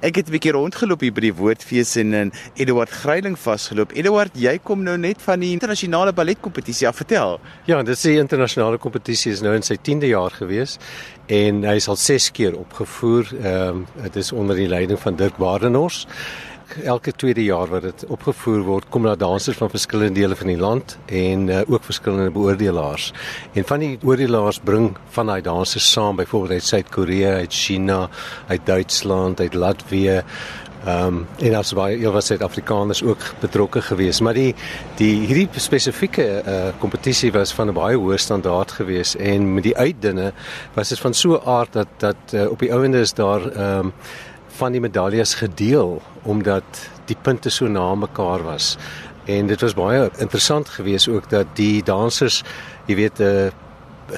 Ek het 'n bietjie rondgeloop hier by die Woordfees en in Eduard Greiling vasgeloop. Eduard, jy kom nou net van die internasionale balletkompetisie af, vertel. Ja, dit is die internasionale kompetisie is nou in sy 10de jaar gewees en hy is al 6 keer opgevoer. Ehm um, dit is onder die leiding van Dirk Badenhorst elke tweede jaar wat dit opgevoer word, kom daar dansers van verskillende dele van die land en uh, ook verskillende beoordelaars. En van die beoordelaars bring van daai dansers saam, byvoorbeeld uit Suid-Korea, uit China, uit Duitsland, uit Latvië. Ehm um, en as baie heel wat Suid-Afrikaners ook betrokke gewees, maar die die hierdie spesifieke uh kompetisie was van 'n baie hoë standaard gewees en met die uitdinne was dit van so 'n aard dat dat uh, op die ouende is daar ehm um, van die medaljes gedeel omdat die punte so na mekaar was. En dit was baie interessant geweest ook dat die dansers, jy weet, uh,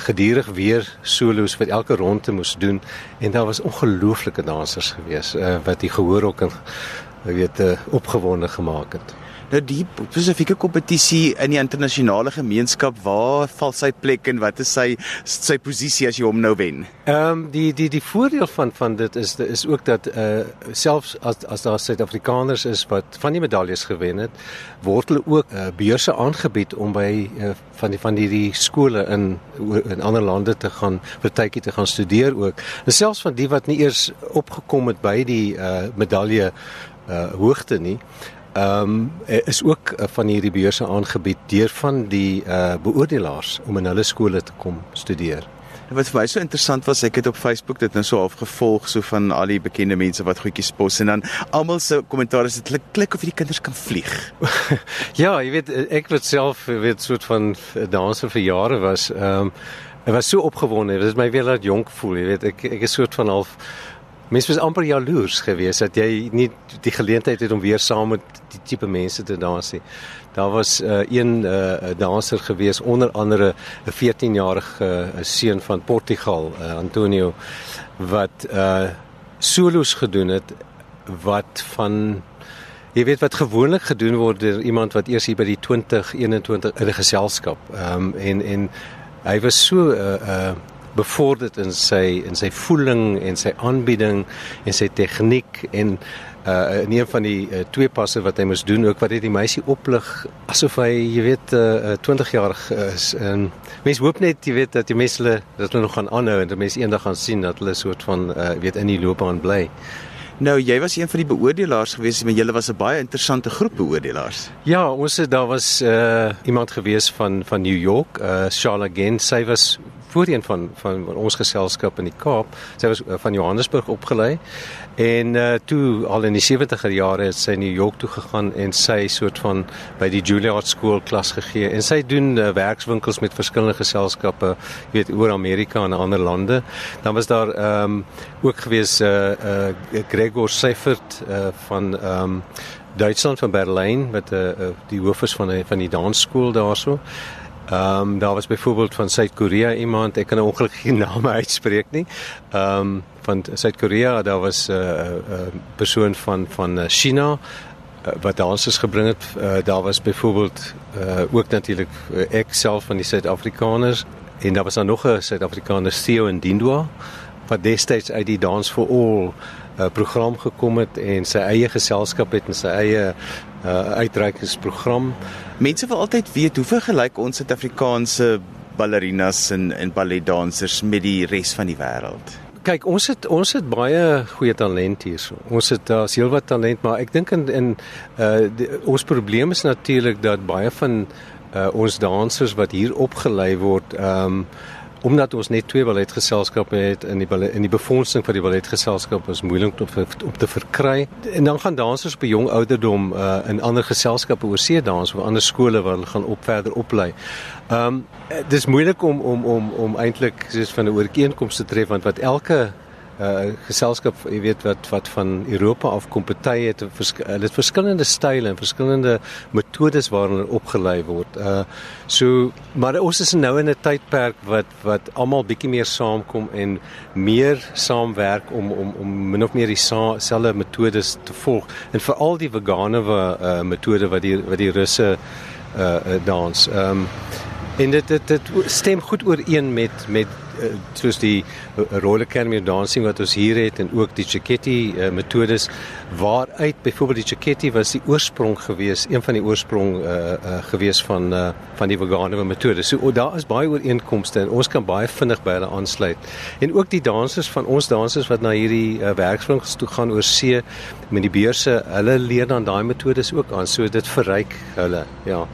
gedurig weer solos vir elke ronde moes doen en daar was ongelooflike dansers geweest uh, wat die gehoor ook en jy weet uh, opgewonde gemaak het. Nou die spesifieke kompetisie in die internasionale gemeenskap, waar val sy plek en wat is sy sy posisie as jy hom nou wen? Ehm um, die die die voordeel van van dit is is ook dat uh selfs as as daar Suid-Afrikaners is wat van die medaljes gewen het, word hulle ook uh, beurse aangebied om by uh, van die van hierdie skole in in ander lande te gaan vir tydjie te gaan studeer ook. En selfs van die wat nie eers opgekom het by die uh medalje uh hoogte nie ehm um, is ook uh, van hierdie beurse aangebied deur van die uh beoordelaars om in hulle skole te kom studeer. En wat vir my so interessant was, ek het op Facebook dit nou so afgevolg so van al die bekende mense wat goedjies pos en dan almal se kommentaar is dit klik klik of die kinders kan vlieg. ja, jy weet ek het self weet soort van danser vir jare was ehm um, ek was so opgewonde, dit het my weer laat jonk voel, jy weet ek ek is soort van half Mens was amper jaloers geweest dat jy nie die geleentheid het om weer saam met die tipe mense te dans nie. Daar was uh, een uh, danser geweest onder andere 'n 14-jarige uh, seun van Portugal, uh, Antonio wat uh solos gedoen het wat van jy weet wat gewoonlik gedoen word deur iemand wat eers hier by die 20 21 in 'n geselskap ehm um, en en hy was so 'n uh, uh, bevorderd in sy in sy voeling en sy aanbieding en sy tegniek en uh in een van die uh, twee passe wat hy moes doen ook wat het die meisie oplig asof hy jy weet uh 20 jaar is en mens hoop net jy weet dat die mense hulle dat hulle nog gaan aanhou en dat mense eendag gaan sien dat hulle soort van uh weet in die loopbaan bly. Nou jy was een van die beoordelaars gewees, maar julle was 'n baie interessante groep beoordelaars. Ja, ons het daar was uh iemand gewees van van New York, uh Charlotte Gent. Sy was voorheen van van ons geselskap in die Kaap. Sy was uh, van Johannesburg opgelei en uh, toe al in die 70er jare het sy New York toe gegaan en sy soort van by die Juilliard School klas gegee en sy doen uh, werkswinkels met verskillende geselskappe, jy weet oor Amerika en ander lande. Dan was daar ehm um, ook gewees uh, uh Gregor Seifert uh, van ehm um, Duitsland van Berlyn met 'n uh, die hoof is van die, van die dansskool daarso. Ehm um, daar was byvoorbeeld van Suid-Korea iemand, ek kan nou ongelukkig geen name uitspreek nie. Ehm um, van Suid-Korea, daar was 'n uh, uh, persoon van van uh, China uh, wat dansers gebring het. Uh, daar was byvoorbeeld uh, ook natuurlik uh, ek self van die Suid-Afrikaners en daar was dan nog 'n Suid-Afrikaner Theo Ndindwa wat destyds uit die Dance for All uh, program gekom het en sy eie geselskap het en sy eie uh, uitreikingsprogram. Mense wil altyd weet hoe vergelyk ons Suid-Afrikaanse ballerinas en en balletdansers met die res van die wêreld. Kyk, ons het ons het baie goeie talent hier. Ons het daar's heelwat talent, maar ek dink in in uh die, ons probleem is natuurlik dat baie van uh ons dansers wat hier opgelei word, ehm um, omdat ons net twee balletgeselskappe het in die ballet, in die befondsing vir die balletgeselskap is moeilik om om te verkry. En dan gaan dansers op jong ouderdom uh, in ander geselskappe oorsee dans of ander skole waar hulle gaan op verder oplei. Ehm um, dis moeilik om om om om eintlik soos van 'n ooreenkoms te tref want wat elke uh geselskap jy weet wat wat van Europa af kom party het hulle het verskillende style en verskillende metodes waarin hulle opgelei word. Uh so maar ons is nou in 'n tydperk wat wat almal bietjie meer saamkom en meer saamwerk om om om min of meer dieselfde metodes te volg en veral die vegane uh metode wat die wat die russe uh dans. Ehm um, en dit dit dit stem goed ooreen met met soos die roller camera dancing wat ons hier het en ook die Chiquetti uh, metodes waaruit byvoorbeeld die Chiquetti was die oorsprong gewees, een van die oorsprong uh, uh, gewees van uh, van die vegane metode. So oh, daar is baie ooreenkomste en ons kan baie vinnig by hulle aansluit. En ook die dansers van ons dansers wat na hierdie uh, werkswinkels toe gaan oor see met die beurse, hulle leer dan daai metodes ook aan. So dit verryk hulle. Ja.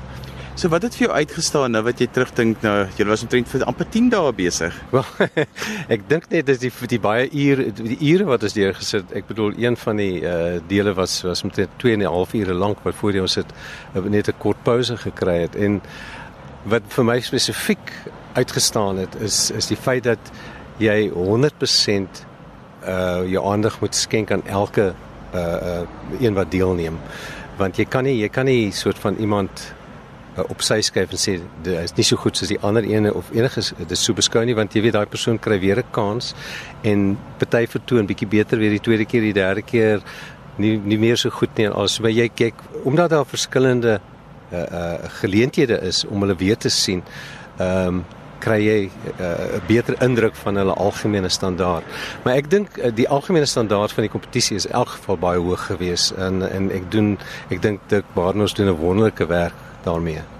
So wat het vir jou uitgestaan nou wat jy terugdink nou jy was omtrent vir amper 10 dae besig. Wel ek dink net dis die die baie ure die ure wat ons deur gesit. Ek bedoel een van die uh dele was was omtrent 2 en 'n half ure lank wat voor ons het uh, net 'n kort pouse gekry het en wat vir my spesifiek uitgestaan het is is die feit dat jy 100% uh jou aandag moet skenk aan elke uh uh een wat deelneem want jy kan nie jy kan nie soort van iemand op sy skuif en sê dit is nie so goed soos die ander ene of enige dis so beskou nie want jy weet daai persoon kry weer 'n kans en party vertoon bietjie beter weer die tweede keer die derde keer nie nie meer so goed nie en alles maar jy kyk omdat daar verskillende uh uh geleenthede is om hulle weer te sien ehm um, kry jy 'n uh, beter indruk van hulle algemene standaard. Maar ek dink uh, die algemene standaard van die kompetisie is in elk geval baie hoog geweest en en ek doen ek dink Dirk Barnard doen 'n wonderlike werk Então, dormia.